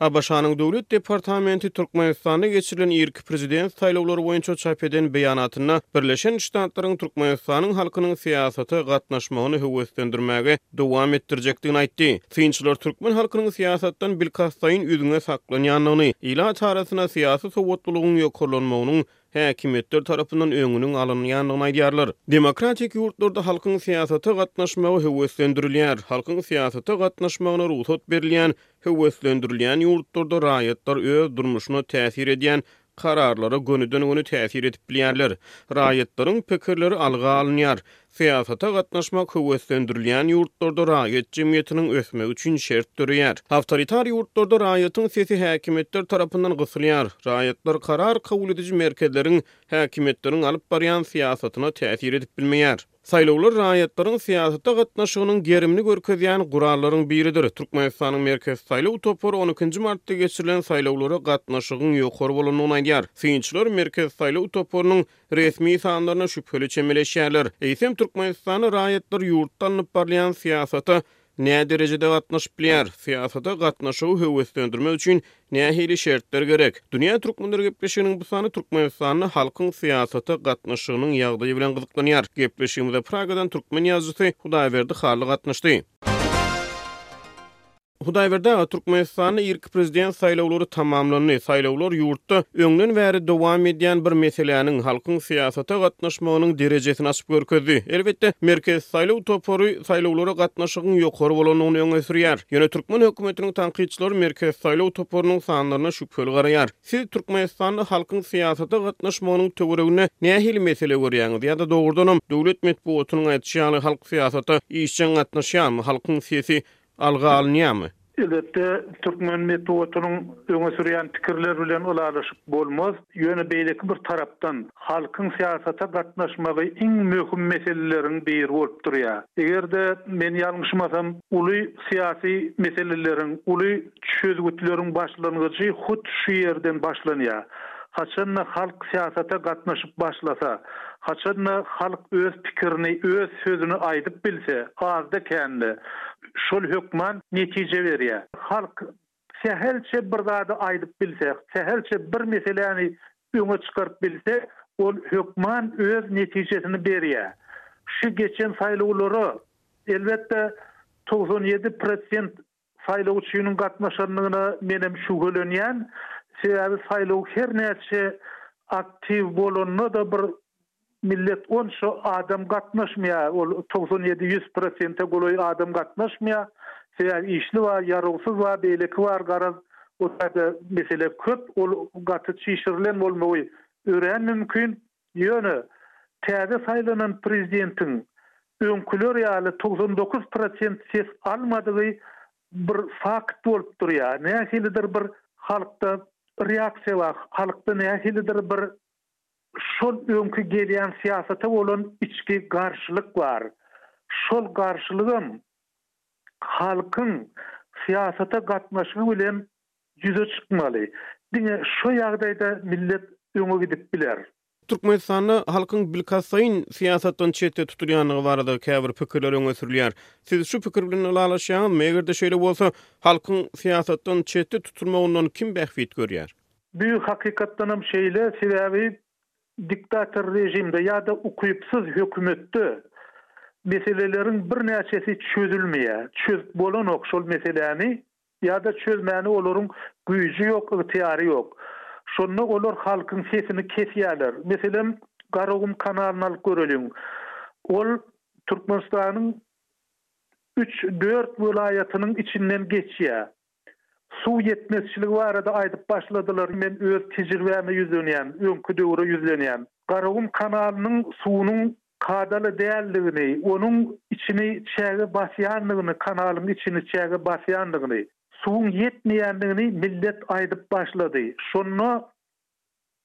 ABŞ-nyň Döwlet departamenti Türkmenistanda geçirilen irki prezident saýlawlary boýunça çap eden beýanatynda Birleşen Ştatlaryň Türkmenistanyň halkynyň syýasata gatnaşmagyny höweslendirmäge dowam etdirjekdigini aýtdy. Synçylar türkmen halkynyň syýasatdan bilkastlaýyn üzňe saklanýandygyny, ilat arasynda syýasy sowatlylygyň ýokarlanmagynyň häkimiýetler tarapyndan öňüniň alynýandygyny aýdýarlar. Demokratik ýurtlarda halkyň syýasata gatnaşmagy höweslendirilýär. Halkyň syýasata gatnaşmagyna rugsat berilýän, höweslendirilýän ýurtlarda raýatlar öz durmuşyna täsir edýän kararlara gönüden-göni täsir edip bilýärler. Raýatlaryň pikirleri alga alynýar. Syýasata gatnaşmak höweslendirilýän ýurtlarda raýat jemgyýetiniň ösmegi üçin şert döreýär. Awtoritar ýurtlarda raýatyň sesi häkimiýetler tarapyndan gysylýar. Raýatlar karar kabul ediji merkezleriň, häkimiýetleriň alyp barýan syýasatyna täsir edip bilmeýär. Saýlawlar raýatlaryň syýasata gatnaşygynyň gerimini görkezýän gurallaryň biridir. Türkmenistanyň Merkezi saýlaw topary on ikinji martda geçirilen saýlawlara gatnaşygyň ýokary bolandygyny aýdýar. Synçylar Merkezi saýlaw toparynyň resmi sanlaryna şübheli çemeleşýärler. Eýsem, türkmenistanly raýatlar ýurtda alnyp barylýan syýasata näderejede gatnaşyp bilýär? Syýasata gatnaşygy höweslendirmek üçin nähili şertler gerek? Dünýä türkmenleri gepleşiginiň bu sany türkmenistanly halkyň syýasata gatnaşygynyň ýagdaýy bilen gyzyklanýar. Gepleşigimize Pragadan türkmen ýazyjysy Hudaýberdi Hally gatnaşdy. Hudaýberdi aga, Türkmenistanda irki prezident saýlawlary tamamlandy. Saýlawlar ýurtda öňden bäri dowam edýän bir meseläniň, halkyň syýasata gatnaşmagynyň derejesini açyp görkezdi. Elbetde, Merkezi saýlaw topary saýlawlara gatnaşygyň ýokary bolandygyny öňe sürýär. Ýöne türkmen hökümetiniň tankytçylary Merkezi saýlaw toparynyň sanlaryna şübheli garaýar. Siz Türkmenistanda halkyň syýasata gatnaşmagynyň töwereginde nähili mesele görýäňiz? Ýa-da dogrudanam, döwlet metbugatynyň aýdyşy ýaly, halk syýasata işjeň gatnaşýarmy? Halkyň sesi alga alynýarmy? Elbetde, türkmen metbugatynyň öňe sürýän pikirleri bilen ylalaşyp bolmaz. Ýöne beýleki bir tarapdan, halkyň syýasata gatnaşmagy iň möhüm meseleleriň biri bolup durýar. Eger-de men ýalňyşmasam, uly syýasy meseleleriň, uly çözgütleriň başlangyjy hut şu ýerden başlanýar. Haçan-da halk syýasata gatnaşyp başlasa, haçan-da halk öz pikirini, öz sözüni aýdyp bilse, azda-kände şol hökman netije berýär. Halk sähelçe bir zady aýdyp bilse, sähelçe bir meseläni öňe çykaryp bilse, ol hökman öz netijesini berýär. Şu geçen saýlawlara, elbetde, togsan ýedi prosent Saýlaw üçin gatnaşandygyna menem şüwhelenýän. Sebäbi saýlaw her näçe aktiw bolanda-da bir millet onça adam gatnaşmaýar. Ol togsan ýedi, ýüz prosente golaý adam gatnaşmaýar. Sebäbi işli bar, ýarawsyz bar, beýleki bar garaz o taýda mesele köp. Ol gaty çişirilen bolmagy örän mümkin. Ýöne, täze saýlanan prezidentiň öňküler ýaly togsan dokuz prosent ses almadygy bir fakt bolup durýar. Nähilidir bir halkda reaksiýa bar, halkda nähilidir bir şol öňki gelýän syýasata bolan içki garşylyk bar. Şol garşylygam halkyň syýasata gatnaşygy bilen ýüze çykmaly. Diňe şo ýagdaýda millet öňe gidip biler. Türkmenistanda halkyň bilkastayyn syýasatdan çetde tutulýandygy barada käbir pikirler öňe sürülýär. Siz şu pikir bilen ylalaşýaňyzmy? Eger-de şeýle bolsa, halkyň syýasatdan çetde tutulmagyndan kim bähbit görýär? Bu hakykatdanam şeýle, sebäbi diktator režimde ýa-da ukypsyz hökümetde meseleleriň birnäçesi çözülmeýär, çözüp bolanok şol meseläni. Ýa-da çözmäne olaryň güýji ýok, ygtyýary ýok. Şonda olar halkyň sesini kesýärler. Meselem, Garagum kanalyny alyp göreliň. Ol Türkmenistanyň üç, dört welaýatynyň içinden geçýär. Suw ýetmezçiligi barada aýdyp başladylar, men öz tejribäme ýüzlenýän, öňki döwre ýüzlenýän. Garagum kanalynyň suwunyň kadaly däldigini, onuň içini çäge basýandygyny, kanalyň içini çäge basýandygyny, suwuň ýetmeýändigini millet aýdyp başlady. Şonda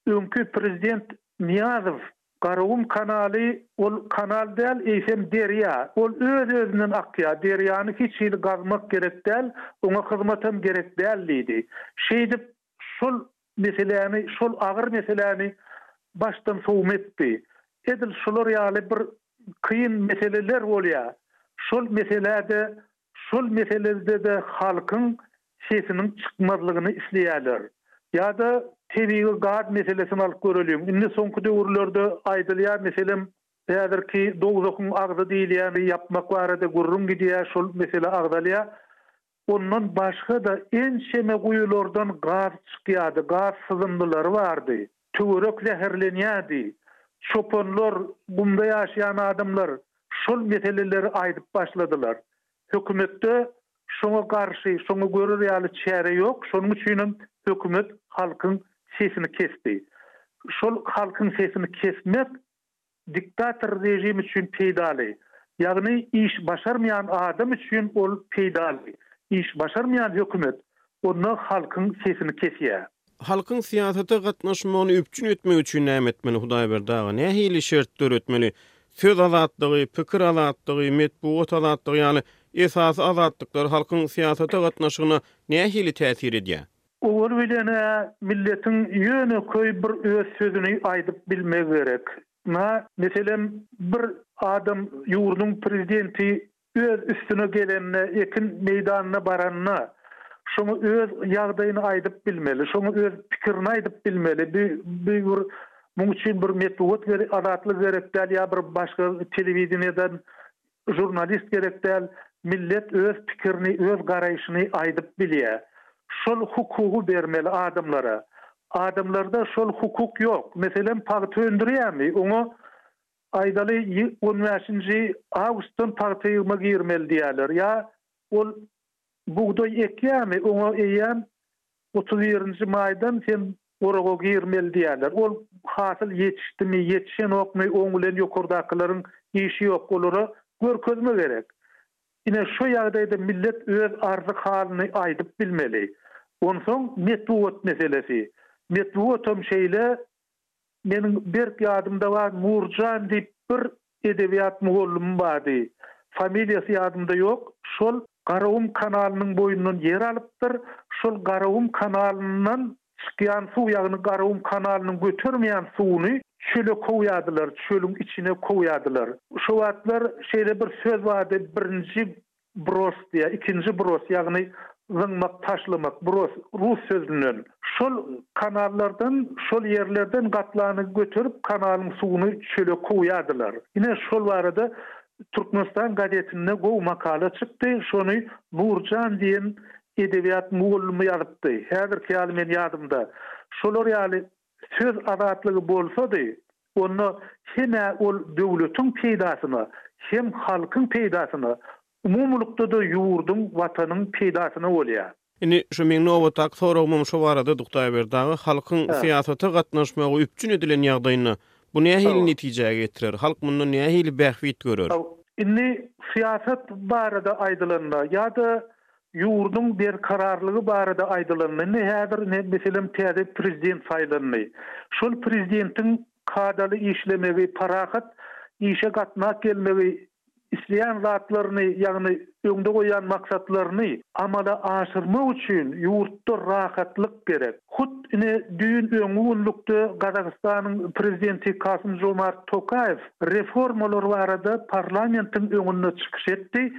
öňki prezident Nyýazow, Garagum kanaly ol kanal däl, eýsem derýa, ol öz-özünden akýar, derýany hiç hili gazmak gerek däl, oňa hyzmatam gerek däl diýdi. Şeýdip, şol meseläni, şol agyr meseläni başdan sowum etdi. Edil şular ýaly bir kyn meseleler bolýar. Şol meselä-de, şol meselede-de halkyň sesiniň çykmazlygyny isleýärler. Ýa-da tebigy gaz meselesini alyp göreliň. Indi soňky döwürlerde aýdylýar, meselem, häzirki dowzahyň agzy diýilýäni ýapmak barada gürrüň gidýär, şol mesele agzalýar. Ondan başga-da ençeme guýulardan gaz çykýardy, gaz syzyndylary bardy. Töwerek zäherlenýärdi. Çopanlar, gumda ýaşaýan adamlar şol meseleleri aýdyp başladylar. Hökümetde şoňa garşy, şoňa görer ýaly çäre ýok, şonuň üçinem hökümet halkyň sesini kesdi. Şol halkyň sesini kesmek Diktator režim üçin peýdaly. Ýagny iş başarmaýan adam üçin ol peýdaly. Iş başarmaýan hökümet, onda halkyň sesini kesýär. Halkyň syýasata gatnaşmagyny üpjün etmek üçin näme etmeli? Hudaýberdi aga, nähili şert döretmeli? Söz azatlygy, pikir azatlygy, metbugat azatlygy ýaly esasy azatlyklar halkyň syýasata gatnaşygyna nähili täsir edýär? Owal bilen-ä milletiň ýöne köý bir öz sözüni aýdyp bilmegi gerek. Na, meselem, bir adam ýurduň prezidenti öz üstüne gelende, ekin meýdanyna baranda, şoňa öz ýagdaýyny aýdyp bilmeli, şoňa öz pikirini aýdyp bilmeli. Bu, bu bir muň üçin bir metbugat gerek, Azatlyk gerek däl ýa bir başga telewideniýeden Žurnalist gerek däl, millet öz pikirini, öz garaýşyny aýdyp bilýä. Şol hukugy bermeli adamlara. Adamlarda şol hukuk ýok. Meselem pagta öndürýämi, oňa aýdaly on bäşinji awgustdan pagta ýygma girmeli diýerler ýa ol Bugdaý ekýämi, oňa eýýäm otuz birinji maýdan hem oraga girmeli diýýärler. Ol hasyl ýetişdimi, ýetişenokmy, oň bilen ýokardakylaryň işi ýok, olara görkezme gerek. Ine, şu ýagdaýda millet öz arzy-halyny aýdyp bilmeli. Onsoň metbugat meselesi. Metbugatam şeýle Meniň berk ýadymda bar, Nurjan diýip bir edebiýat mugallymym bardy. Familiýasy ýadymda ýok. Şol Garagum kanalynyň boýundan ýer alypdyr. Şol Garagum kanalyndan çykýan suw, ýagny Garagum kanalynyň götermeýän suwuny çöle kowýardylar, çölüň içine kowýardylar. Şo wagtlar şeýle bir söz bardy, birinji Bros diýýär, ikinji bros, ýagny zyňmak, taşlamak, bros, rus sözünden. Şol kanallardan, şol ýerlerden gaplany göterip, kanalyň suwuny çöle kowýardylar. Ine, şol barada Türkmenistan gazetinde gowy makala çykdy, şony Nurjan diýen edebiýat mugallymy ýazypdy. Häzirki ýaly men ýadymda. Şolar ýaly Söz azatlygy bolsady, onda hem-ä ol döwletiň peýdasyna, hem halkyň peýdasyna, umumylykda-da ýurduň, Watanyň peýdasyna bolýar. Indi şu meň nobatdaky soragymam şo baradadyr, Hudaýberdi aga. Halkyň syýasata gatnaşmagy üpjün edilen ýagdaýynda, bu nähili netijä getirer? Halk mundan nähili bähbit görer? Indi syýasat barada aýdylanda ýa-da Ýurduň berkararlygy barada aýdylanda indi häzir ine meselem täze prezident saýlandy. Şol prezidentiň kadaly işlemegi, parahat işe gatnak gelmegi, isleýän zatlaryny ýagny öňde goýan maksatlaryny amala aşyrmak üçin ýurtda rahatlyk gerek. Hut ine düýn öňňi günlükde Gazagystanyň prezidenti Kasym-Žomart Tokaýew reformalar barada parlamentiň öňünde çykyş etdi,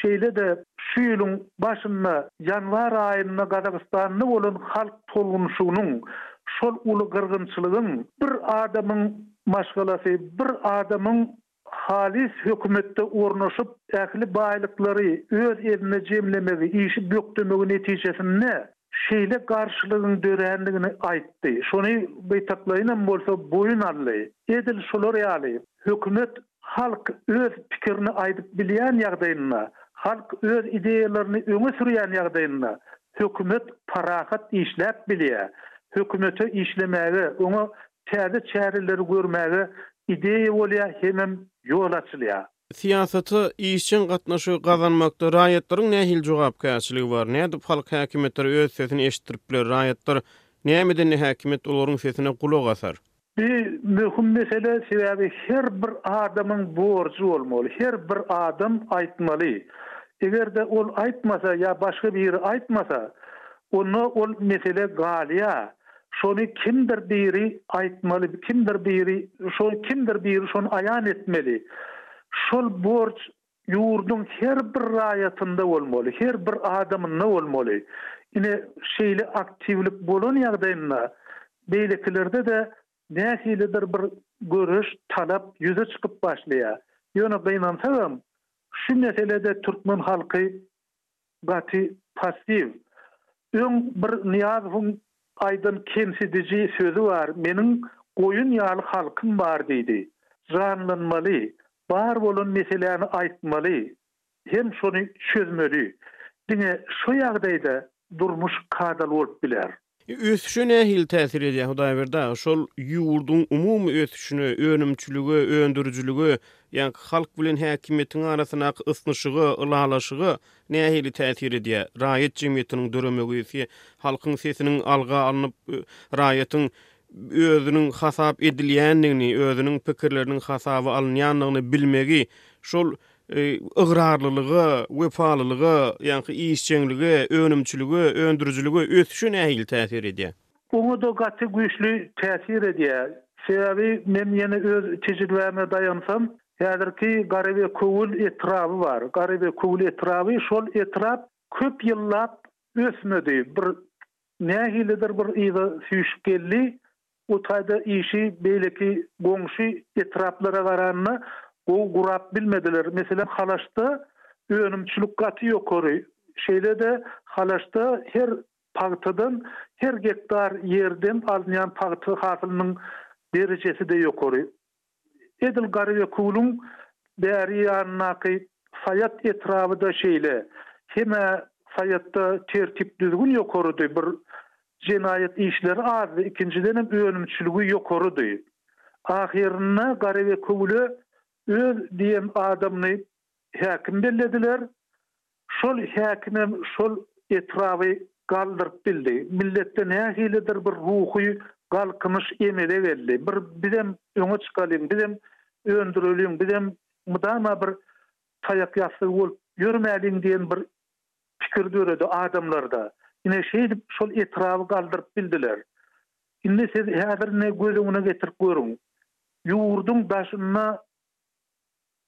Şeýle-de, şu ýylyň başynda, ýanwar aýynda Gazagystanda bolan halk tolgunyşygynyň, şol uly gyrgynçylygyň bir adamyň maşgalasy, bir adamyň halys hökümetde ornaşyp, ähli baýlyklary öz elinde jemlemegi, işi bökdemegi netijesinde şeýle garşylygyň dörändigini aýtdy. Şony gytaklaýynam bolsa boýun aldy. Edil şular ýaly, hökümet Halk öz pikirini aýdyp bilýän ýagdaýynda, halk öz ideýalaryny öňe sürýän ýagdaýynda hökümet parahat işläp bilýär. Hökümete işlemäge, oňa täze çäreleri görmäge ideýa bolýar hemem ýol açylýar. Syýasata işjeň gatnaşygy gazanmakda raýatlaryň nähili jogapkärçiligi bar? Nädip halk häkimiýetlere öz sesini eşitdirip biler? Raýatlar näme edende häkimiýet olaryň sesine gulak asar? Bu möhüm mesele, sebäbi her bir adamyň borjy bolmaly, her bir adam aýtmaly. Eger-de ol aýtmasa ýa başga biri aýtmasa, onda ol mesele galýar. Şony kimdir biri aýtmaly, kimdir biri, şo kimdir biri şony aýan etmeli. Şol borç Ýurduň her bir raýatynda bolmaly, her bir adamynda bolmaly. Ine, şeýle aktiwlik bolan ýagdaýynda beýlekilerde-de nähilidir bir göreş, talap ýüze çykyp başlaýar. Ýöne gynansagam, şu meselede türkmen halky Gaty passiw. Öň bir Nyýazowyň aýdan kemsidiji sözi bar, Meniň goýun ýaly halkym bar diýdi. Janlanmaly, bar bolan meseläni aýtmaly hem şony çözmeli. Diňe şo ýagdaýda durmuş kadaly bolup biler. Ösüşe nähili täsir edýär Hudaýberdi aga? Şol ýurduň umumy ösüşine, önümçilige, öndürijilige, ýaňky halk bilen häkimiýetiň arasyndaky ysnyşyga, ylalaşyga nähili täsir edýär? Raýat jemgyýetiniň döremegi, halkyň sesiniň alga alnyp, raýatyň özüniň hasap edilýändigini, özüniň pikirleriniň hasaba alynýandygyny bilmegi şol ygrarlylyga, wepalylyga, ýaňky işjeňlige, önümçilige, öndürijilige, ösüşe nähili täsir edýär? Oňa-da gaty güýçli täsir edýär. Sebäbi men ýene öz tejribäme daýansam, häzirki Garybekowul etraby bar. Garybekowul etraby, şol etrap köp ýyllap ösmedi. Bir nähilidir bir yza süýşüp geldi. O taýda işi beýleki goňşy etraplara garanda gowy gurap bilmediler. Meselem, Halaşda önümçilik gaty ýokary. Şeýle-de Halaşda her pagtadan, her gektar ýerden alynýan pagta hasylynyň derejesi-de ýokary. Edil Garybekguluň bäri ýanyndaky Saýat etraby-da şeýle. Hem-ä Saýatda tertip-düzgün ýokarydy, bir, jenaýat işleri azdy, ikinjidenem önümçiligi ýokarydy. Ahyrynda Garybekgule öz diýen adamyny häkim bellediler. Şol häkimem şol etraby galdyryp bildi. Milletde nähilidir bir ruhy galkynyş emele geldi. Bir bizem öňe çykalyň, bizem öndüreliň, bizem mydama bir taýak ýassygy bolup ýörmäliň diýen bir pikir döredi adamlarda. Ine, şeýdip şol etraby galdyryp bildiler. Indi siz häzir indi göz öňüne getirip görüň. Ýurduň daşynda.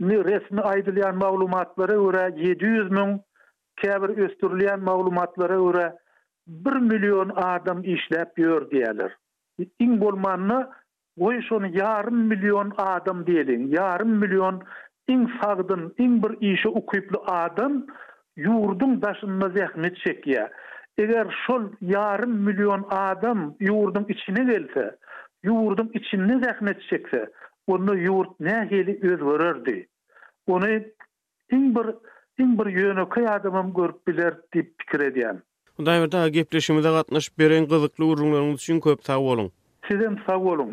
Indi resmi aýdylýan maglumatlara görä ýedi ýüz müň, käbir ösdürilýän maglumatlara görä bir million adam işläp ýör diýýärler. Iň bolmanda goý şony ýarym million adam diýeliň, ýarym million iň sagdyn, iň bir işe ukyply adam ýurduň daşynda zähmet çekýär. Eger şol ýarym million adam ýurduň içine gelse, ýurduň içinde zähmet çekse, onda ýurt nähili özgererdi? Ony iň bir, iň bir ýönekeý adamam görüp biler diýip pikir edýän. Hudaýberdi aga gepleşigimize gatnaşyp beren gyzykly gürrüňleriňiz üçin köp sag boluň. Sizem sag boluň.